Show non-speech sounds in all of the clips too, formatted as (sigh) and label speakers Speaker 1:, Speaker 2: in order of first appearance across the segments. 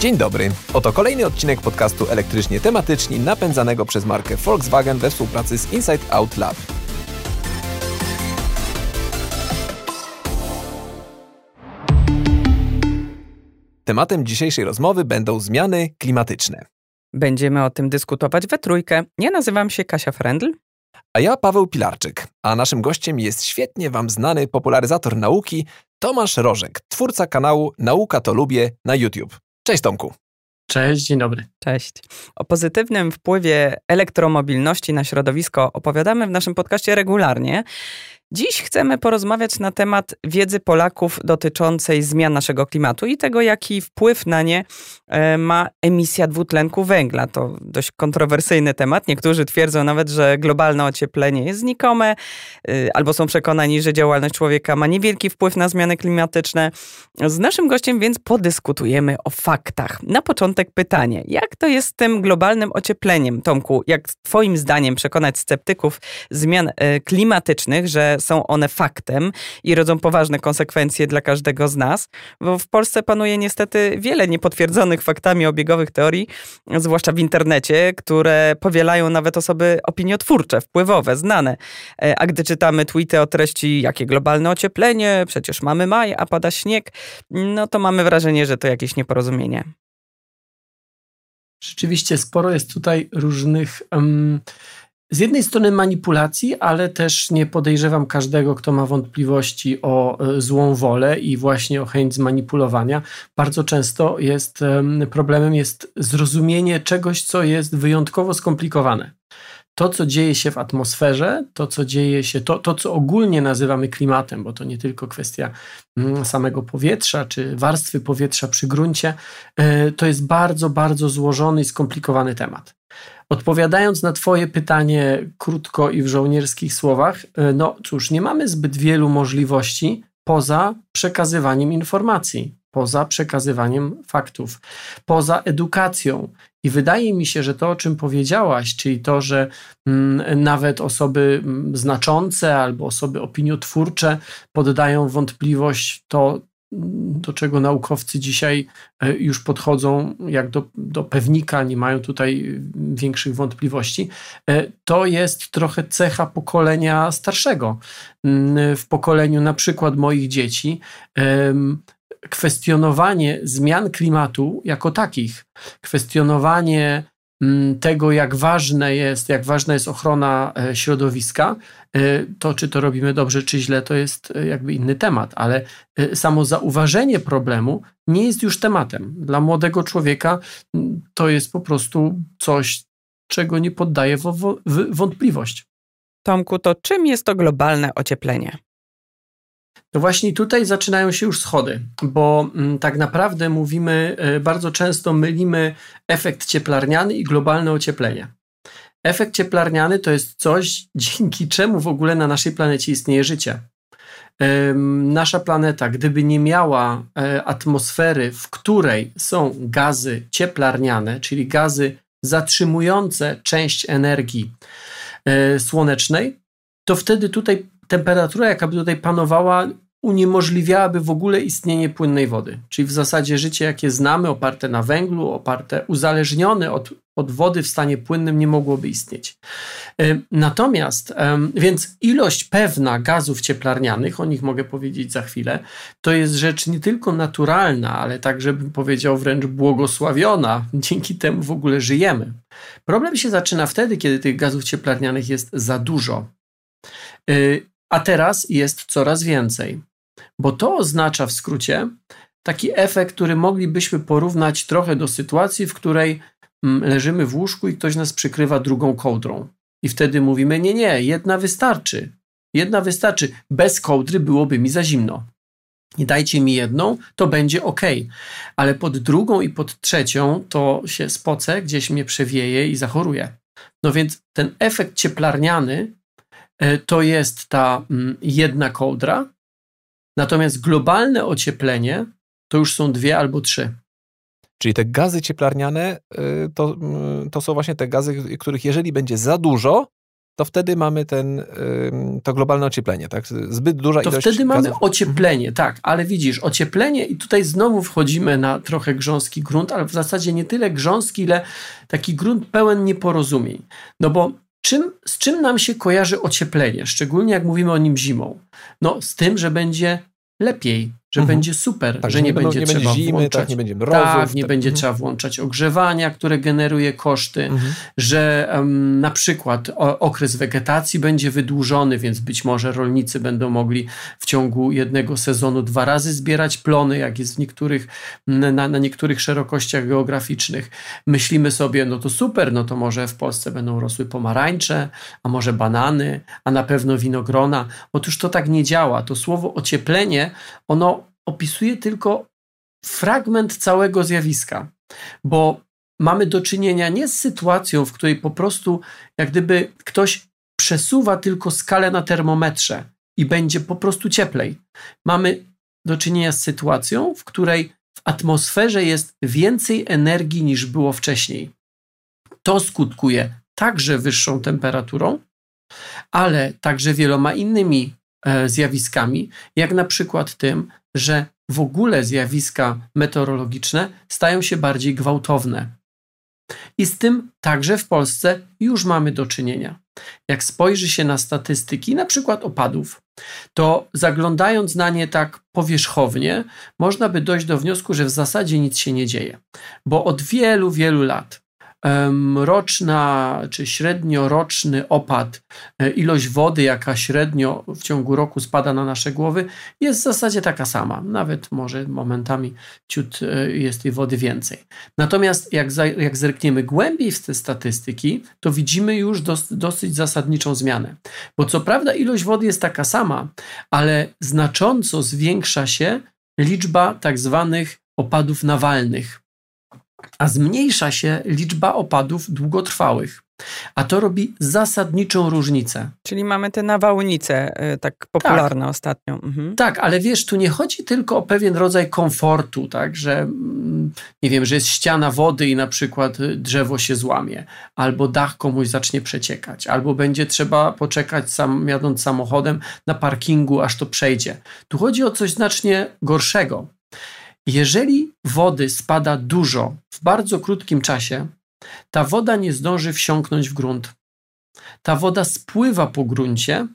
Speaker 1: Dzień dobry. Oto kolejny odcinek podcastu elektrycznie tematyczni napędzanego przez markę Volkswagen we współpracy z Inside Out Lab. Tematem dzisiejszej rozmowy będą zmiany klimatyczne.
Speaker 2: Będziemy o tym dyskutować we trójkę. Ja nazywam się Kasia Frendl.
Speaker 1: A ja Paweł Pilarczyk, a naszym gościem jest świetnie Wam znany popularyzator nauki Tomasz Rożek, twórca kanału Nauka to Lubię na YouTube. Cześć Tomku.
Speaker 3: Cześć, dzień dobry.
Speaker 2: Cześć. O pozytywnym wpływie elektromobilności na środowisko opowiadamy w naszym podcaście regularnie. Dziś chcemy porozmawiać na temat wiedzy Polaków dotyczącej zmian naszego klimatu i tego, jaki wpływ na nie e, ma emisja dwutlenku węgla. To dość kontrowersyjny temat. Niektórzy twierdzą nawet, że globalne ocieplenie jest znikome, e, albo są przekonani, że działalność człowieka ma niewielki wpływ na zmiany klimatyczne. Z naszym gościem więc podyskutujemy o faktach. Na początek pytanie: jak to jest z tym globalnym ociepleniem, Tomku? Jak Twoim zdaniem przekonać sceptyków zmian e, klimatycznych, że są one faktem i rodzą poważne konsekwencje dla każdego z nas, bo w Polsce panuje niestety wiele niepotwierdzonych faktami obiegowych teorii, zwłaszcza w internecie, które powielają nawet osoby opiniotwórcze, wpływowe, znane. E, a gdy czytamy tweety o treści, jakie globalne ocieplenie, przecież mamy maj, a pada śnieg, no to mamy wrażenie, że to jakieś nieporozumienie.
Speaker 3: Rzeczywiście sporo jest tutaj różnych um, z jednej strony manipulacji, ale też nie podejrzewam każdego, kto ma wątpliwości o e, złą wolę i właśnie o chęć zmanipulowania. Bardzo często jest problemem jest zrozumienie czegoś, co jest wyjątkowo skomplikowane. To, co dzieje się w atmosferze, to, co dzieje się, to, to co ogólnie nazywamy klimatem, bo to nie tylko kwestia mm, samego powietrza czy warstwy powietrza przy gruncie, e, to jest bardzo, bardzo złożony i skomplikowany temat. Odpowiadając na Twoje pytanie krótko i w żołnierskich słowach, e, no cóż, nie mamy zbyt wielu możliwości poza przekazywaniem informacji, poza przekazywaniem faktów, poza edukacją. I wydaje mi się, że to, o czym powiedziałaś, czyli to, że mm, nawet osoby mm, znaczące albo osoby opiniotwórcze poddają wątpliwość to, do czego naukowcy dzisiaj e, już podchodzą jak do, do pewnika, nie mają tutaj większych wątpliwości, e, to jest trochę cecha pokolenia starszego. Mm, w pokoleniu na przykład moich dzieci kwestionowanie zmian klimatu jako takich, kwestionowanie Mm, tego, jak ważne jest, jak ważna jest ochrona e, środowiska, e, to czy to robimy dobrze, czy źle, to jest e, jakby inny temat, ale samo zauważenie problemu nie jest już tematem. Dla młodego człowieka to jest po prostu coś, czego nie poddaje w wątpliwość.
Speaker 2: Tomku, to czym jest to globalne ocieplenie?
Speaker 3: No właśnie tutaj zaczynają się już schody, bo mm, tak naprawdę mówimy, e, bardzo często mylimy efekt cieplarniany i globalne ocieplenie. Efekt cieplarniany to jest coś, (laughs) dzięki czemu w ogóle na naszej planecie istnieje życie. Nasza planeta, gdyby nie miała e, atmosfery, w której są gazy cieplarniane, czyli gazy zatrzymujące część energii e, słonecznej, to wtedy tutaj temperatura, jaka by tutaj panowała, uniemożliwiałaby w ogóle istnienie płynnej wody. Czyli w zasadzie życie, jakie znamy, oparte na węglu, oparte, uzależnione od, od wody w stanie płynnym, nie mogłoby istnieć. E, natomiast, więc ilość pewna gazów cieplarnianych, o nich mogę powiedzieć za chwilę, to jest rzecz nie tylko naturalna, ale także bym powiedział wręcz błogosławiona. Dzięki temu w ogóle żyjemy. Problem się zaczyna wtedy, kiedy tych gazów cieplarnianych jest za dużo. A teraz jest coraz więcej. Bo to oznacza w skrócie taki efekt, który moglibyśmy porównać trochę do sytuacji, w której mm, leżymy w łóżku i ktoś nas przykrywa drugą kołdrą. I wtedy mówimy: Nie, nie, jedna wystarczy. Jedna wystarczy. Bez kołdry byłoby mi za zimno. Nie dajcie mi jedną, to będzie ok. Ale pod drugą i pod trzecią to się spocę, gdzieś mnie przewieje i zachoruję. No więc ten efekt cieplarniany to jest ta mm, jedna kołdra, Natomiast globalne ocieplenie to już są dwie albo trzy.
Speaker 1: Czyli te gazy cieplarniane y, to, to są właśnie te gazy, których jeżeli będzie za dużo, to wtedy mamy ten, to globalne ocieplenie, tak?
Speaker 3: Zbyt duża to ilość To wtedy mamy ocieplenie, tak, ale widzisz, ocieplenie i tutaj znowu wchodzimy na trochę grząski grunt, ale w zasadzie nie tyle grząski, ile taki grunt pełen nieporozumień. No bo czym, z czym nam się kojarzy ocieplenie, szczególnie jak mówimy o nim zimą? No z tym, że będzie lepiej, że mhm. będzie super, tak, że nie, będzie trzeba będzie zimy, włączać, tak, nie będzie mrozów, tak, nie tak. będzie mhm. trzeba włączać ogrzewania, które generuje koszty, mhm. że um, na przykład o, okres wegetacji będzie wydłużony, więc być może rolnicy będą mogli w ciągu jednego sezonu dwa razy zbierać plony, jak jest w niektórych, na, na niektórych szerokościach geograficznych. Myślimy sobie, no to super, no to może w Polsce będą rosły pomarańcze, a może banany, a na pewno winogrona. Otóż to tak nie działa. To słowo ocieplenie, ono opisuje tylko fragment całego zjawiska, bo mamy do czynienia nie z sytuacją, w której po prostu jak gdyby ktoś przesuwa tylko skalę na termometrze i będzie po prostu cieplej. Mamy do czynienia z sytuacją, w której w atmosferze jest więcej energii niż było wcześniej. To skutkuje także wyższą temperaturą, ale także wieloma innymi zjawiskami, jak na przykład tym, że w ogóle zjawiska meteorologiczne stają się bardziej gwałtowne. I z tym także w Polsce już mamy do czynienia. Jak spojrzy się na statystyki, na przykład opadów, to zaglądając na nie tak powierzchownie, można by dojść do wniosku, że w zasadzie nic się nie dzieje, bo od wielu, wielu lat roczna czy średnioroczny opad, e, ilość wody, jaka średnio w ciągu roku spada na nasze głowy, jest w zasadzie taka sama. Nawet może momentami ciut e, jest tej wody więcej. Natomiast jak, za, jak zerkniemy głębiej w te statystyki, to widzimy już dos, dosyć zasadniczą zmianę. Bo co prawda ilość wody jest taka sama, ale znacząco zwiększa się liczba tak zwanych opadów nawalnych a zmniejsza się liczba opadów długotrwałych. A to robi zasadniczą różnicę.
Speaker 2: Czyli mamy te nawałnice, y, tak popularne tak. ostatnio. Mhm.
Speaker 3: Tak, ale wiesz, tu nie chodzi tylko o pewien rodzaj komfortu, tak, że mm, nie wiem, że jest ściana wody i na przykład y, drzewo się złamie, albo dach komuś zacznie przeciekać, albo będzie trzeba poczekać sam, jadąc samochodem na parkingu, aż to przejdzie. Tu chodzi o coś znacznie gorszego. Jeżeli wody spada dużo w bardzo krótkim czasie, ta woda nie zdąży wsiąknąć w grunt. Ta woda spływa po gruncie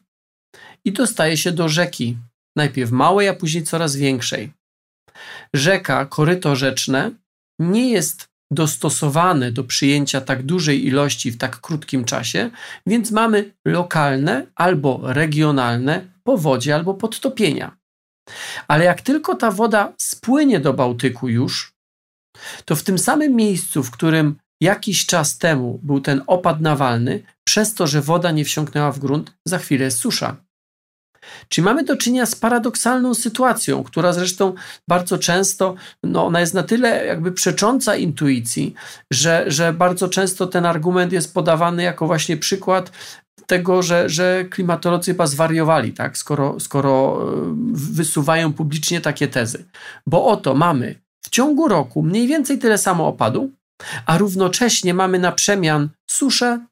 Speaker 3: i dostaje się do rzeki, najpierw małej, a później coraz większej. Rzeka, koryto rzeczne nie jest dostosowane do przyjęcia tak dużej ilości w tak krótkim czasie, więc mamy lokalne albo regionalne powodzie albo podtopienia. Ale jak tylko ta woda spłynie do Bałtyku już, to w tym samym miejscu, w którym jakiś czas temu był ten opad nawalny, przez to, że woda nie wsiąknęła w grunt, za chwilę jest susza. Czyli mamy do czynienia z paradoksalną sytuacją, która zresztą bardzo często, no ona jest na tyle jakby przecząca intuicji, że, że bardzo często ten argument jest podawany jako właśnie przykład tego, że, że klimatolodzy chyba zwariowali, tak? skoro, skoro e, wysuwają publicznie takie tezy. Bo oto mamy w ciągu roku mniej więcej tyle samo opadu, a równocześnie mamy na przemian suszę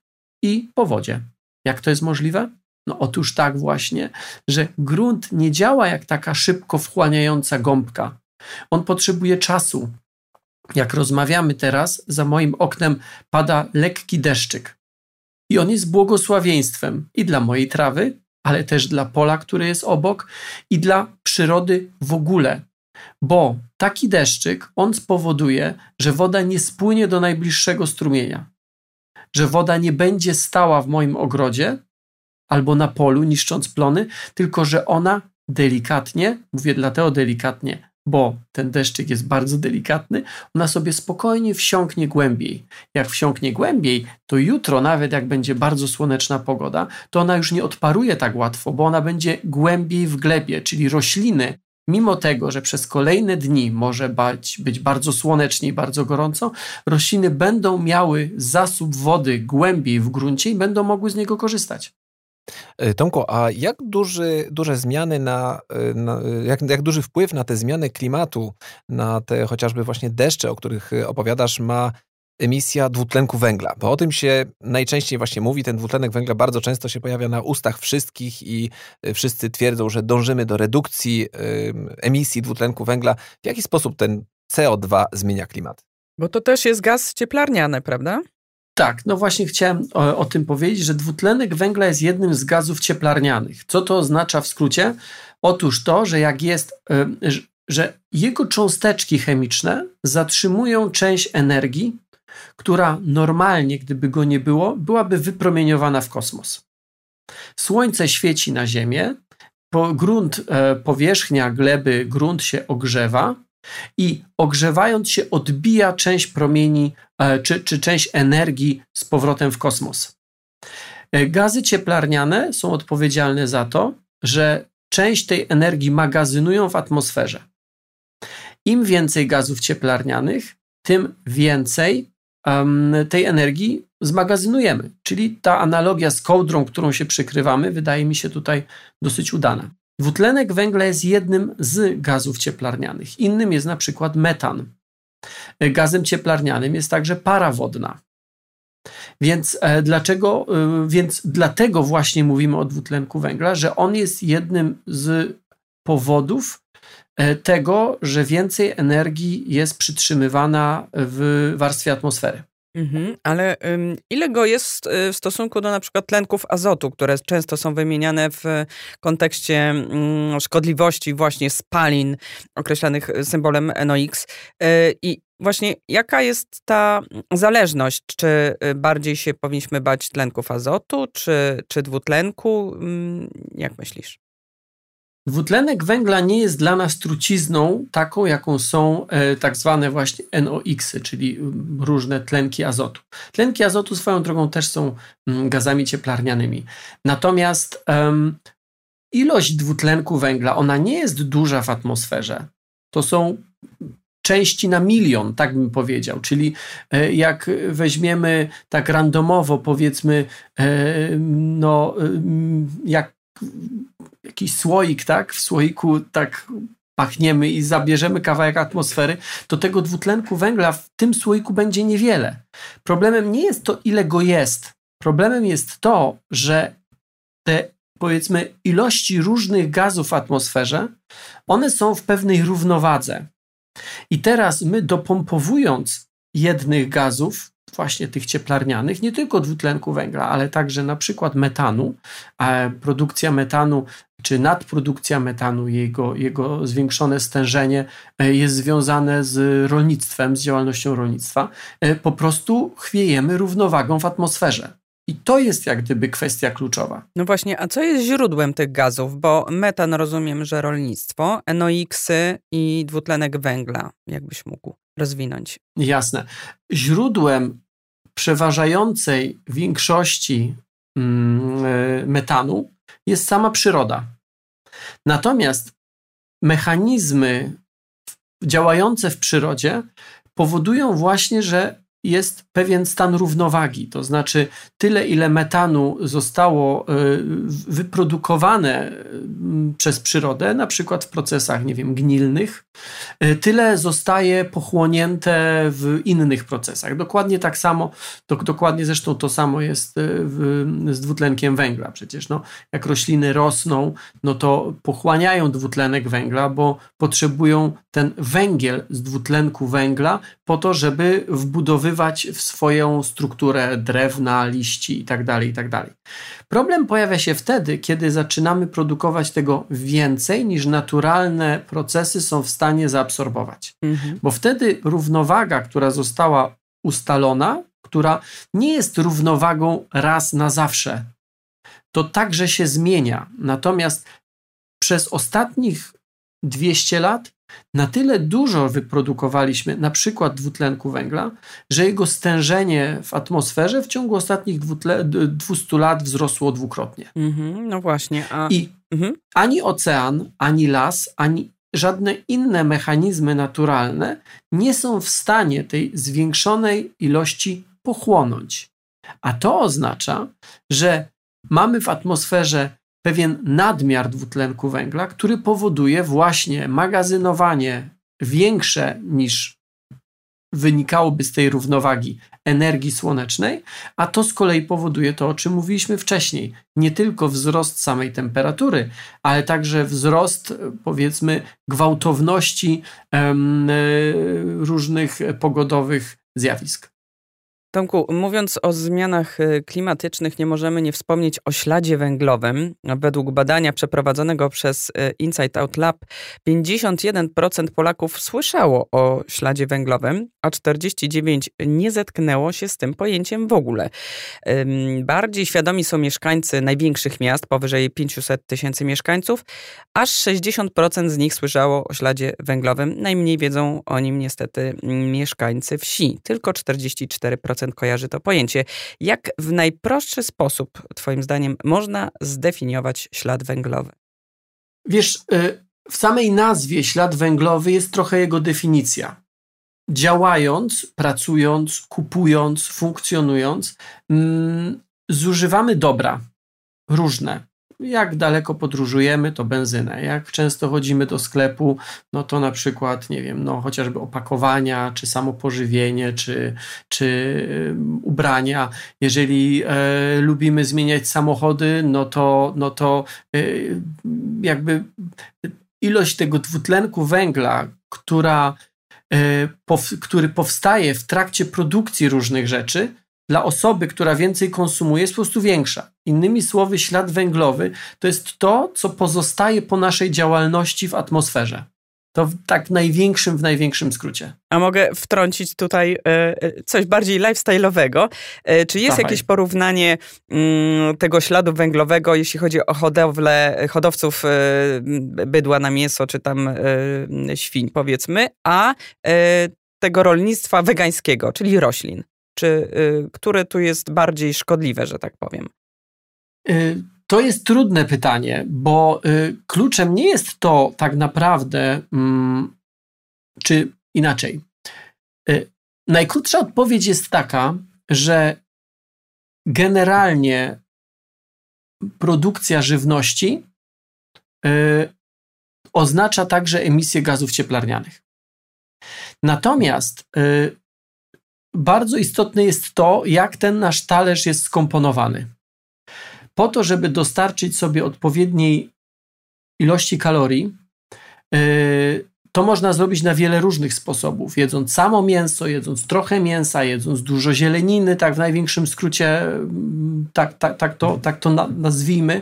Speaker 3: i powodzie. Jak to jest możliwe? No otóż tak właśnie, że grunt nie działa jak taka szybko wchłaniająca gąbka. On potrzebuje czasu. Jak rozmawiamy teraz, za moim oknem pada lekki deszczyk. I on jest błogosławieństwem i dla mojej trawy, ale też dla pola, które jest obok, i dla przyrody w ogóle. Bo taki deszczyk, on spowoduje, że woda nie spłynie do najbliższego strumienia, że woda nie będzie stała w moim ogrodzie albo na polu, niszcząc plony, tylko że ona delikatnie, mówię dlatego delikatnie, bo ten deszczyk jest bardzo delikatny, ona sobie spokojnie wsiąknie głębiej. Jak wsiąknie głębiej, to jutro, nawet jak będzie bardzo słoneczna pogoda, to ona już nie odparuje tak łatwo, bo ona będzie głębiej w glebie, czyli rośliny, mimo tego, że przez kolejne dni może być, być bardzo słonecznie i bardzo gorąco, rośliny będą miały zasób wody głębiej w gruncie i będą mogły z niego korzystać.
Speaker 1: E, Tomko, a jak duży, duże zmiany na, e, na e, jak, jak duży wpływ na te zmiany klimatu, na te chociażby właśnie deszcze, o których opowiadasz, ma emisja dwutlenku węgla, bo o tym się najczęściej właśnie mówi. Ten dwutlenek węgla bardzo często się pojawia na ustach wszystkich i wszyscy twierdzą, że dążymy do redukcji emisji dwutlenku węgla. W jaki sposób ten CO2 zmienia klimat?
Speaker 2: Bo to też jest gaz cieplarniany, prawda?
Speaker 3: Tak, no właśnie chciałem o, o, tym powiedzieć, że dwutlenek węgla jest jednym z gazów cieplarnianych. Co to oznacza w skrócie? Otóż to, że jak jest, y, że jego cząsteczki chemiczne zatrzymują część energii, która normalnie, gdyby go nie było, byłaby wypromieniowana w kosmos. Słońce świeci na Ziemię, po, grunt, e, powierzchnia gleby, grunt się ogrzewa i ogrzewając się odbija część promieni e, czy, czy część energii z powrotem w kosmos. E, gazy cieplarniane są odpowiedzialne za to, że część tej energii magazynują w atmosferze. Im więcej gazów cieplarnianych, tym więcej um, tej energii zmagazynujemy. Czyli ta analogia z kołdrą, którą się przykrywamy, wydaje mi się tutaj dosyć udana. Dwutlenek węgla jest jednym z gazów cieplarnianych. Innym jest na przykład metan. Gazem cieplarnianym jest także para wodna. Więc e, dlaczego, e, więc dlatego właśnie mówimy o dwutlenku węgla, że on jest jednym z powodów e, tego, że więcej energii jest przytrzymywana w warstwie atmosfery.
Speaker 2: Mhm, ale ym, ile go jest y, w stosunku do na przykład tlenków azotu, które często są wymieniane w kontekście ym, szkodliwości właśnie spalin określanych symbolem NOx? Yy, I właśnie jaka jest ta zależność? Czy y, bardziej się powinniśmy bać tlenków azotu, czy, czy dwutlenku? Yy, jak myślisz?
Speaker 3: Dwutlenek węgla nie jest dla nas trucizną taką, jaką są e, tak zwane właśnie NOx-y, czyli mm, różne tlenki azotu. Tlenki azotu swoją drogą też są mm, gazami cieplarnianymi. Natomiast um, ilość dwutlenku węgla, ona nie jest duża w atmosferze. To są części na milion, tak bym powiedział. Czyli e, jak weźmiemy tak randomowo, powiedzmy, e, no, jak jakiś słoik, tak? W słoiku tak pachniemy i zabierzemy kawałek atmosfery, to tego dwutlenku węgla w tym słoiku będzie niewiele. Problemem nie jest to, ile go jest. Problemem jest to, że te powiedzmy ilości różnych gazów w atmosferze, one są w pewnej równowadze. I teraz my dopompowując jednych gazów, właśnie tych cieplarnianych, nie tylko dwutlenku węgla, ale także na przykład metanu. A produkcja metanu czy nadprodukcja metanu, jego, jego zwiększone stężenie e, jest związane z rolnictwem, z działalnością rolnictwa. E, po prostu chwiejemy równowagą w atmosferze. I to jest jak gdyby kwestia kluczowa.
Speaker 2: No właśnie, a co jest źródłem tych gazów? Bo metan rozumiem, że rolnictwo, NOx-y i dwutlenek węgla, jakbyś mógł rozwinąć.
Speaker 3: Jasne. Źródłem przeważającej większości mm, e, metanu jest sama przyroda. Natomiast mechanizmy działające w przyrodzie powodują właśnie, że jest pewien stan równowagi, to znaczy tyle, ile metanu zostało e, wyprodukowane przez przyrodę, na przykład w procesach, nie wiem, gnilnych, e, tyle zostaje pochłonięte w innych procesach. Dokładnie tak samo, do, dokładnie zresztą to samo jest e, w, z dwutlenkiem węgla. Przecież no, jak rośliny rosną, no to pochłaniają dwutlenek węgla, bo potrzebują ten węgiel z dwutlenku węgla po to, żeby wbudowywać w swoją strukturę drewna, liści itd., tak itd. Tak Problem pojawia się wtedy, kiedy zaczynamy produkować tego więcej niż naturalne procesy są w stanie zaabsorbować. Mhm. Bo wtedy równowaga, która została ustalona, która nie jest równowagą raz na zawsze, to także się zmienia. Natomiast przez ostatnich 200 lat na tyle dużo wyprodukowaliśmy, na przykład dwutlenku węgla, że jego stężenie w atmosferze w ciągu ostatnich 200 lat wzrosło dwukrotnie.
Speaker 2: Mm-hmm, no właśnie.
Speaker 3: A... I mm-hmm. ani ocean, ani las, ani żadne inne mechanizmy naturalne nie są w stanie tej zwiększonej ilości pochłonąć. A to oznacza, że mamy w atmosferze pewien nadmiar dwutlenku węgla, który powoduje właśnie magazynowanie większe niż wynikałoby z tej równowagi energii słonecznej, a to z kolei powoduje to, o czym mówiliśmy wcześniej. Nie tylko wzrost samej temperatury, ale także wzrost, powiedzmy, gwałtowności e, różnych pogodowych zjawisk.
Speaker 2: Tomku, mówiąc o zmianach y, klimatycznych, nie możemy nie wspomnieć o śladzie węglowym. Według badania przeprowadzonego przez y, Insight Out Lab, 51% Polaków słyszało o śladzie węglowym, a 49% nie zetknęło się z tym pojęciem w ogóle. Bardziej świadomi są mieszkańcy największych miast, powyżej 500 tysięcy mieszkańców, aż 60% z nich słyszało o śladzie węglowym. Najmniej wiedzą o nim niestety mieszkańcy wsi, tylko 44% kojarzy to pojęcie. Jak w najprostszy sposób, Twoim zdaniem, można zdefiniować ślad węglowy?
Speaker 3: Wiesz, y, w samej nazwie ślad węglowy jest trochę jego definicja. Działając, pracując, kupując, funkcjonując, mm, zużywamy dobra różne jak daleko podróżujemy, to benzynę. Jak często chodzimy do sklepu, no to na przykład, nie wiem, no chociażby opakowania, czy samo pożywienie, czy, czy ubrania. Jeżeli e, lubimy zmieniać samochody, no to, no to e, jakby ilość tego dwutlenku węgla, która, e, pow, który powstaje w trakcie produkcji różnych rzeczy, dla osoby, która więcej konsumuje, jest po prostu większa. Innymi słowy, ślad węglowy to jest to, co pozostaje po naszej działalności w atmosferze. To w tak największym, w największym skrócie.
Speaker 2: A mogę wtrącić tutaj y, coś bardziej lifestyle'owego. Y, czy jest Dawaj. jakieś porównanie y, tego śladu węglowego, jeśli chodzi o hodowlę hodowców bydła na mięso, czy tam świń, powiedzmy, a tego rolnictwa wegańskiego, czyli roślin? Czy y, które tu jest bardziej szkodliwe, że tak powiem?
Speaker 3: Y, to jest trudne pytanie, bo y, kluczem nie jest to tak naprawdę, mm, czy inaczej. Najkrótsza odpowiedź jest taka, że generalnie produkcja żywności oznacza także emisję gazów cieplarnianych. Natomiast bardzo istotne jest to, jak ten nasz talerz jest skomponowany. Po to, żeby dostarczyć sobie odpowiedniej ilości kalorii, yy, to można zrobić na wiele różnych sposobów. Jedząc samo mięso, jedząc trochę mięsa, jedząc dużo zieleniny, tak w największym skrócie, mm, tak, tak, tak to, tak to nazwijmy.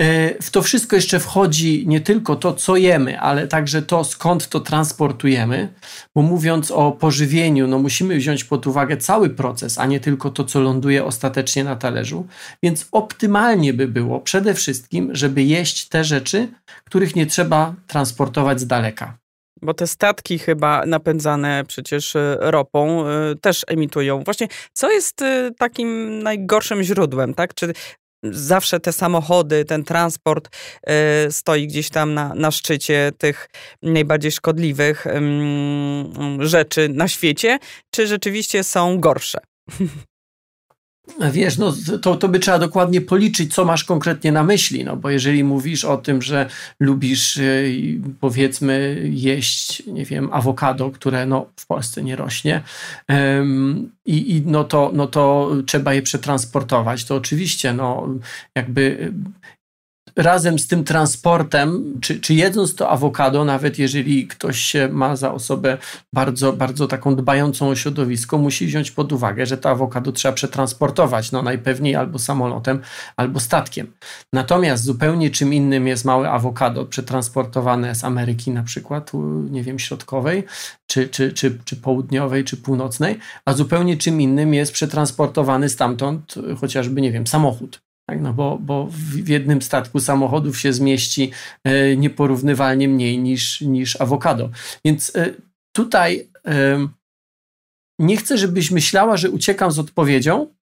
Speaker 3: E, w to wszystko jeszcze wchodzi nie tylko to, co jemy, ale także to, skąd to transportujemy, bo mówiąc o pożywieniu, no musimy wziąć pod uwagę cały proces, a nie tylko to, co ląduje ostatecznie na talerzu. Więc optymalnie by było przede wszystkim, żeby jeść te rzeczy, których nie trzeba transportować z daleka.
Speaker 2: Bo te statki chyba napędzane przecież e, ropą e, też emitują. Właśnie, co jest takim najgorszym źródłem, tak? Czy zawsze te samochody, ten transport y, stoi gdzieś tam na, na szczycie tych najbardziej szkodliwych rzeczy na świecie, czy rzeczywiście są gorsze? (laughs)
Speaker 3: Wiesz, no to, to by trzeba dokładnie policzyć, co masz konkretnie na myśli, no bo jeżeli mówisz o tym, że lubisz y, powiedzmy jeść, nie wiem, awokado, które no w Polsce nie rośnie um, i, i no, to, no to trzeba je przetransportować, to oczywiście no jakby razem z tym transportem, czy, czy jedząc to awokado, nawet jeżeli ktoś się ma za osobę bardzo, bardzo taką dbającą o środowisko, musi wziąć pod uwagę, że to awokado trzeba przetransportować, no najpewniej albo samolotem, albo statkiem. Natomiast zupełnie czym innym jest małe awokado przetransportowane z Ameryki na przykład, nie wiem, środkowej, czy, czy, czy, czy południowej, czy północnej, a zupełnie czym innym jest przetransportowany stamtąd chociażby, nie wiem, samochód. Tak, no bo, bo w jednym statku samochodów się zmieści e, nieporównywalnie mniej niż, niż awokado. Więc e, tutaj nie chcę, żebyś myślała, że uciekam z odpowiedzią,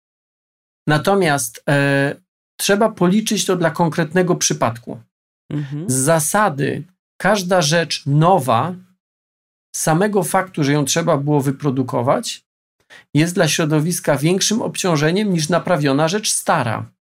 Speaker 3: natomiast e, trzeba policzyć to dla konkretnego przypadku. Mhm. Z zasady każda rzecz nowa, samego faktu, że ją trzeba było wyprodukować, jest dla środowiska większym obciążeniem niż naprawiona rzecz stara.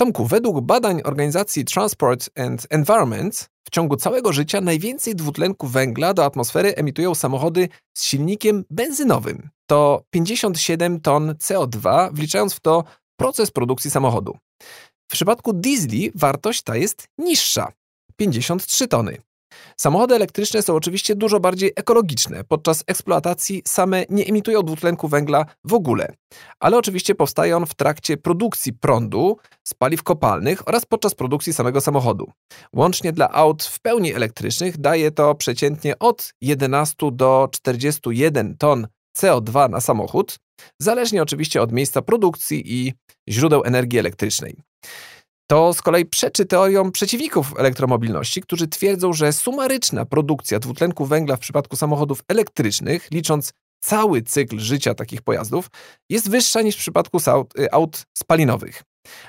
Speaker 1: Tomku, według badań organizacji Transport and Environment w ciągu całego życia najwięcej dwutlenku węgla do atmosfery emitują samochody z silnikiem benzynowym. To 57 ton CO2, wliczając w to proces produkcji samochodu. W przypadku diesli wartość ta jest niższa 53 tony. Samochody elektryczne są oczywiście dużo bardziej ekologiczne. Podczas eksploatacji same nie emitują dwutlenku węgla w ogóle, ale oczywiście powstaje on w trakcie produkcji prądu z paliw kopalnych oraz podczas produkcji samego samochodu. Łącznie dla aut w pełni elektrycznych daje to przeciętnie od 11 do 41 ton CO2 na samochód, zależnie oczywiście od miejsca produkcji i źródeł energii elektrycznej. To z kolei przeczy teoriom przeciwników elektromobilności, którzy twierdzą, że sumaryczna produkcja dwutlenku węgla w przypadku samochodów elektrycznych, licząc cały cykl życia takich pojazdów, jest wyższa niż w przypadku aut, y, aut spalinowych.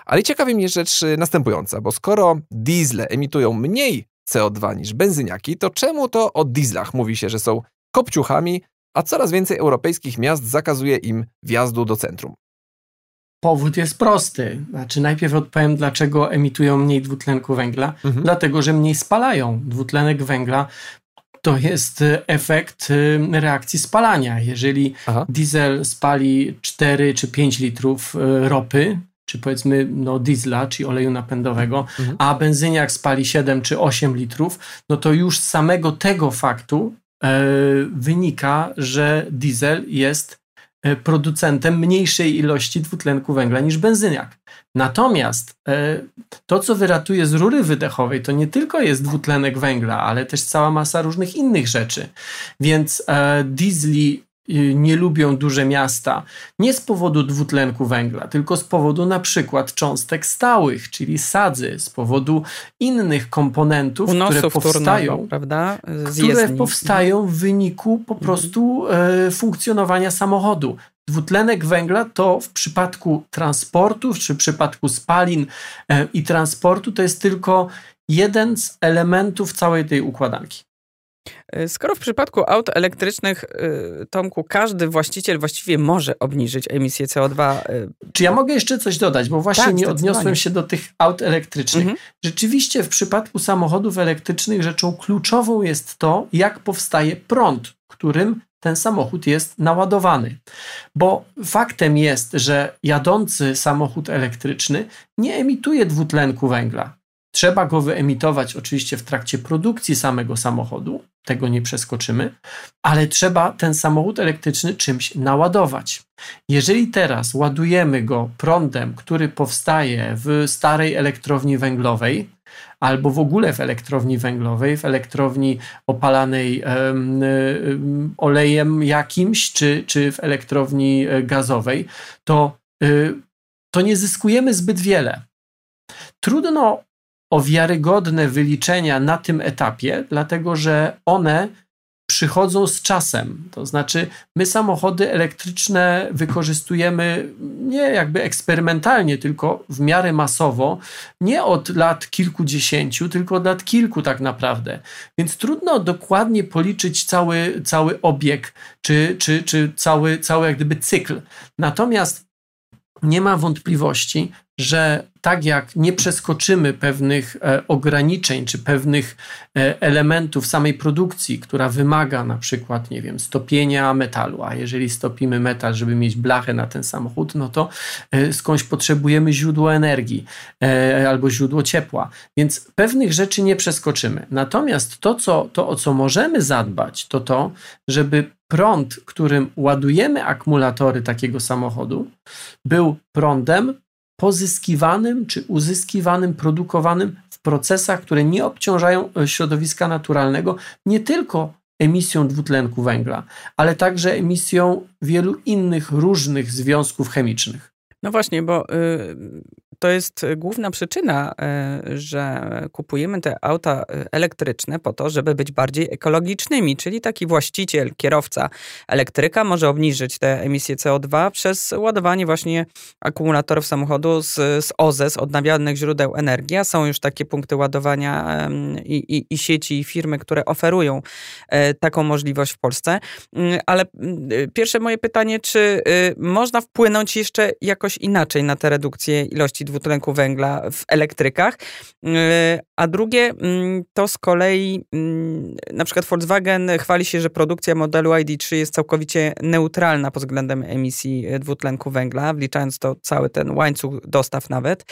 Speaker 1: Ale ciekawi mnie rzecz y, następująca, bo skoro diesle emitują mniej CO2 niż benzyniaki, to czemu to o dieslach mówi się, że są kopciuchami, a coraz więcej europejskich miast zakazuje im wjazdu do centrum?
Speaker 3: Powód jest prosty. Znaczy, najpierw odpowiem, dlaczego emitują mniej dwutlenku węgla. Mhm. Dlatego, że mniej spalają. Dwutlenek węgla to jest e, efekt e, reakcji spalania. Jeżeli Aha. diesel spali 4 czy 5 litrów e, ropy, czy powiedzmy no, diesla, czy oleju napędowego, mhm. a benzyniak spali 7 czy 8 litrów, no to już z samego tego faktu e, wynika, że diesel jest producentem mniejszej ilości dwutlenku węgla niż benzyniak. Natomiast e, to, co wyratuje z rury wydechowej, to nie tylko jest dwutlenek węgla, ale też cała masa różnych innych rzeczy. Więc e, diesli nie lubią duże miasta nie z powodu dwutlenku węgla, tylko z powodu na przykład cząstek stałych, czyli sadzy, z powodu innych komponentów, które powstają,
Speaker 2: prawda?
Speaker 3: które powstają w wyniku po mhm. prostu e, funkcjonowania samochodu. Dwutlenek węgla to w przypadku transportów, czy w przypadku spalin e, i transportu, to jest tylko jeden z elementów całej tej układanki.
Speaker 2: E, skoro w przypadku aut elektrycznych, e, Tomku, każdy właściciel właściwie może obniżyć emisję CO2. E,
Speaker 3: Czy ja mogę jeszcze coś dodać? Bo właśnie tak, nie odniosłem się do tych aut elektrycznych. Mhm. Rzeczywiście w przypadku samochodów elektrycznych rzeczą kluczową jest to, jak powstaje prąd, którym ten samochód jest naładowany. Bo faktem jest, że jadący samochód elektryczny nie emituje dwutlenku węgla. Trzeba go wyemitować oczywiście w trakcie produkcji samego samochodu, tego nie przeskoczymy, ale trzeba ten samochód elektryczny czymś naładować. Jeżeli teraz ładujemy go prądem, który powstaje w starej elektrowni węglowej, albo w ogóle w elektrowni węglowej, w elektrowni opalanej um, um, olejem jakimś, czy, czy w elektrowni e, gazowej, to, y, to nie zyskujemy zbyt wiele. Trudno o wiarygodne wyliczenia na tym etapie, dlatego że one przychodzą z czasem. To znaczy, my samochody elektryczne wykorzystujemy nie jakby eksperymentalnie, tylko w miarę masowo, nie od lat kilkudziesięciu, tylko od lat kilku tak naprawdę. Więc trudno dokładnie policzyć cały, cały obieg, czy, czy, czy cały, cały jak gdyby cykl. Natomiast nie ma wątpliwości, że tak jak nie przeskoczymy pewnych e, ograniczeń czy pewnych e, elementów samej produkcji, która wymaga na przykład, nie wiem, stopienia metalu, a jeżeli stopimy metal, żeby mieć blachę na ten samochód, no to e, skądś potrzebujemy źródło energii albo źródło ciepła. Więc pewnych rzeczy nie przeskoczymy. Natomiast to, co, to o co możemy zadbać, to to, żeby prąd, którym ładujemy akumulatory takiego samochodu, był prądem pozyskiwanym czy uzyskiwanym, produkowanym w procesach, które nie obciążają e, środowiska naturalnego, nie tylko emisją dwutlenku węgla, ale także emisją wielu innych różnych związków chemicznych.
Speaker 2: No właśnie, bo y, to jest główna przyczyna, y, że kupujemy te auta y, elektryczne po to, żeby być bardziej ekologicznymi, czyli taki właściciel, kierowca elektryka może obniżyć te emisje CO2 przez ładowanie właśnie akumulatorów samochodu z, z OZE, z odnawialnych źródeł energii. A są już takie punkty ładowania i, i, i sieci, i firmy, które oferują e, taką możliwość w Polsce. Mm, ale mm, pierwsze moje pytanie, czy można wpłynąć jeszcze jakoś inaczej na tę redukcję ilości dwutlenku węgla w elektrykach. A drugie mm, to z kolei mm, na przykład Volkswagen chwali się, że produkcja modelu ID3 jest całkowicie neutralna pod względem emisji dwutlenku węgla, wliczając to cały ten łańcuch dostaw nawet.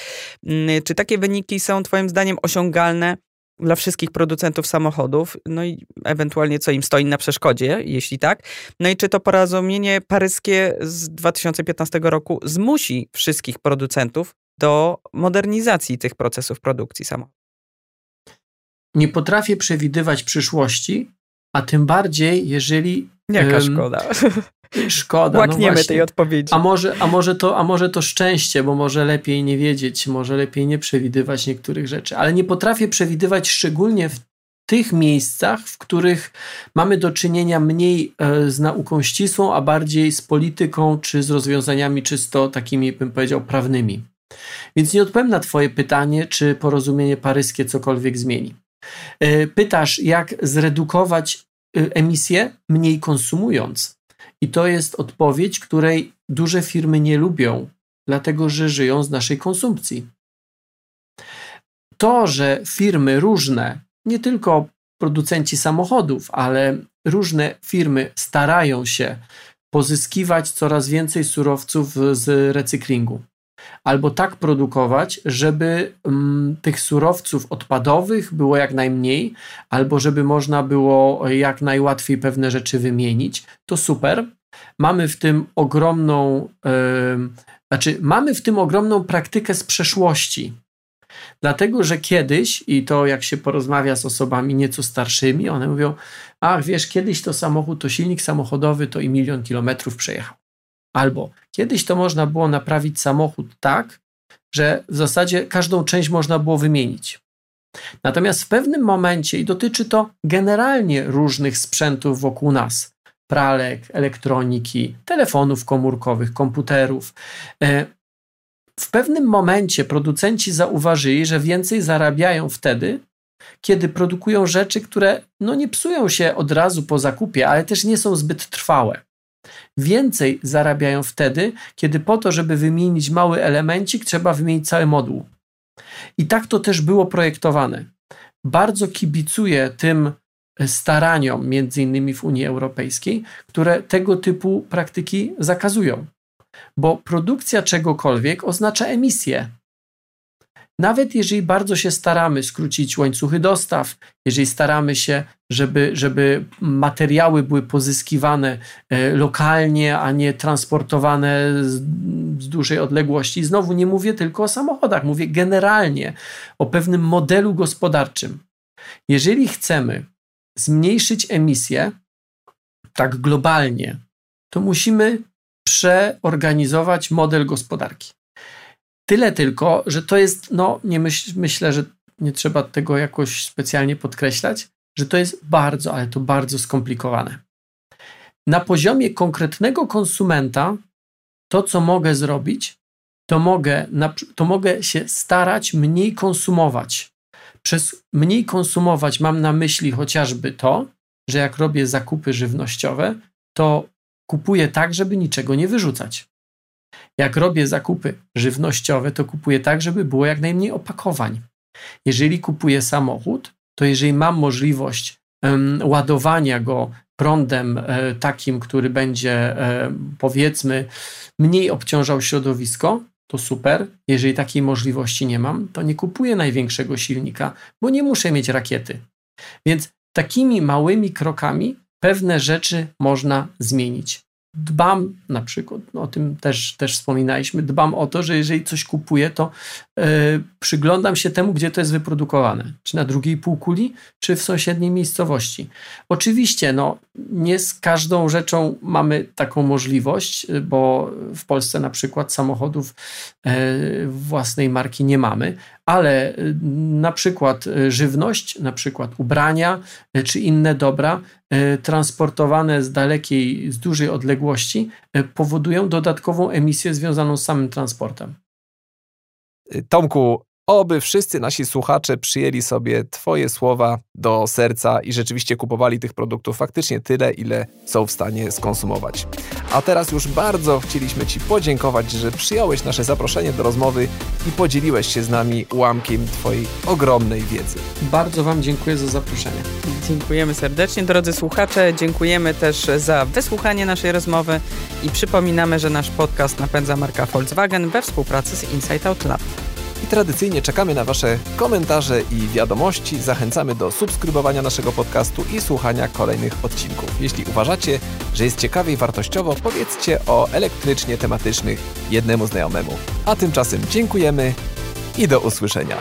Speaker 2: Czy takie wyniki są Twoim zdaniem osiągalne dla wszystkich producentów samochodów, no i ewentualnie co im stoi na przeszkodzie, jeśli tak. No i czy to porozumienie paryskie z 2015 roku zmusi wszystkich producentów do modernizacji tych procesów produkcji samochodów?
Speaker 3: Nie potrafię przewidywać przyszłości, a tym bardziej, jeżeli.
Speaker 2: Jaka szkoda. (laughs)
Speaker 3: Szkoda.
Speaker 2: No Łakniemy no tej odpowiedzi.
Speaker 3: A może, a, może to, a może to szczęście, bo może lepiej nie wiedzieć, może lepiej nie przewidywać niektórych rzeczy, ale nie potrafię przewidywać szczególnie w tych miejscach, w których mamy do czynienia mniej e, z nauką ścisłą, a bardziej z polityką czy z rozwiązaniami czysto takimi, bym powiedział, prawnymi. Więc nie odpowiem na Twoje pytanie, czy porozumienie paryskie cokolwiek zmieni. E, pytasz, jak zredukować e, emisję mniej konsumując. I to jest odpowiedź, której duże firmy nie lubią, dlatego że żyją z naszej konsumpcji. To, że firmy różne, nie tylko producenci samochodów, ale różne firmy starają się pozyskiwać coraz więcej surowców z recyklingu. Albo tak produkować, żeby mm, tych surowców odpadowych było jak najmniej, albo żeby można było jak najłatwiej pewne rzeczy wymienić, to super. Mamy w tym ogromną, yy, znaczy, mamy w tym ogromną praktykę z przeszłości. Dlatego, że kiedyś, i to jak się porozmawia z osobami nieco starszymi, one mówią: Ach, wiesz, kiedyś to samochód, to silnik samochodowy to i milion kilometrów przejechał. Albo kiedyś to można było naprawić samochód tak, że w zasadzie każdą część można było wymienić. Natomiast w pewnym momencie, i dotyczy to generalnie różnych sprzętów wokół nas, pralek, elektroniki, telefonów komórkowych, komputerów, e, w pewnym momencie producenci zauważyli, że więcej zarabiają wtedy, kiedy produkują rzeczy, które no nie psują się od razu po zakupie, ale też nie są zbyt trwałe. Więcej zarabiają wtedy, kiedy po to, żeby wymienić mały elemencik, trzeba wymienić cały moduł. I tak to też było projektowane. Bardzo kibicuję tym staraniom, między innymi w Unii Europejskiej, które tego typu praktyki zakazują. Bo produkcja czegokolwiek oznacza emisję. Nawet jeżeli bardzo się staramy skrócić łańcuchy dostaw, jeżeli staramy się, żeby, żeby materiały były pozyskiwane e, lokalnie, a nie transportowane z, z dużej odległości, znowu nie mówię tylko o samochodach, mówię generalnie o pewnym modelu gospodarczym. Jeżeli chcemy zmniejszyć emisję tak globalnie, to musimy przeorganizować model gospodarki. Tyle tylko, że to jest, no nie myśl, myślę, że nie trzeba tego jakoś specjalnie podkreślać, że to jest bardzo, ale to bardzo skomplikowane. Na poziomie konkretnego konsumenta, to co mogę zrobić, to mogę, to mogę się starać mniej konsumować. Przez mniej konsumować mam na myśli chociażby to, że jak robię zakupy żywnościowe, to kupuję tak, żeby niczego nie wyrzucać. Jak robię zakupy żywnościowe, to kupuję tak, żeby było jak najmniej opakowań. Jeżeli kupuję samochód, to jeżeli mam możliwość um, ładowania go prądem e, takim, który będzie e, powiedzmy mniej obciążał środowisko, to super. Jeżeli takiej możliwości nie mam, to nie kupuję największego silnika, bo nie muszę mieć rakiety. Więc takimi małymi krokami pewne rzeczy można zmienić dbam na przykład, no o tym też, też wspominaliśmy, dbam o to, że jeżeli coś kupuję, to yy, przyglądam się temu, gdzie to jest wyprodukowane. Czy na drugiej półkuli, czy w sąsiedniej miejscowości. Oczywiście, no, nie z każdą rzeczą mamy taką możliwość, bo w Polsce na przykład samochodów yy, własnej marki nie mamy, ale yy, na przykład żywność, na przykład ubrania, czy inne dobra transportowane z dalekiej, z dużej odległości powodują dodatkową emisję związaną z samym transportem.
Speaker 1: Tomku, Oby wszyscy nasi słuchacze przyjęli sobie Twoje słowa do serca i rzeczywiście kupowali tych produktów faktycznie tyle, ile są w stanie skonsumować. A teraz już bardzo chcieliśmy Ci podziękować, że przyjąłeś nasze zaproszenie do rozmowy i podzieliłeś się z nami ułamkiem Twojej ogromnej wiedzy.
Speaker 3: Bardzo Wam dziękuję za zaproszenie.
Speaker 2: Dziękujemy serdecznie, drodzy słuchacze. Dziękujemy też za wysłuchanie naszej rozmowy i przypominamy, że nasz podcast napędza marka Volkswagen we współpracy z Insight Out Lab.
Speaker 1: Tradycyjnie czekamy na Wasze komentarze i wiadomości. Zachęcamy do subskrybowania naszego podcastu i słuchania kolejnych odcinków. Jeśli uważacie, że jest ciekawie i wartościowo, powiedzcie o elektrycznie tematycznych jednemu znajomemu. A tymczasem dziękujemy i do usłyszenia.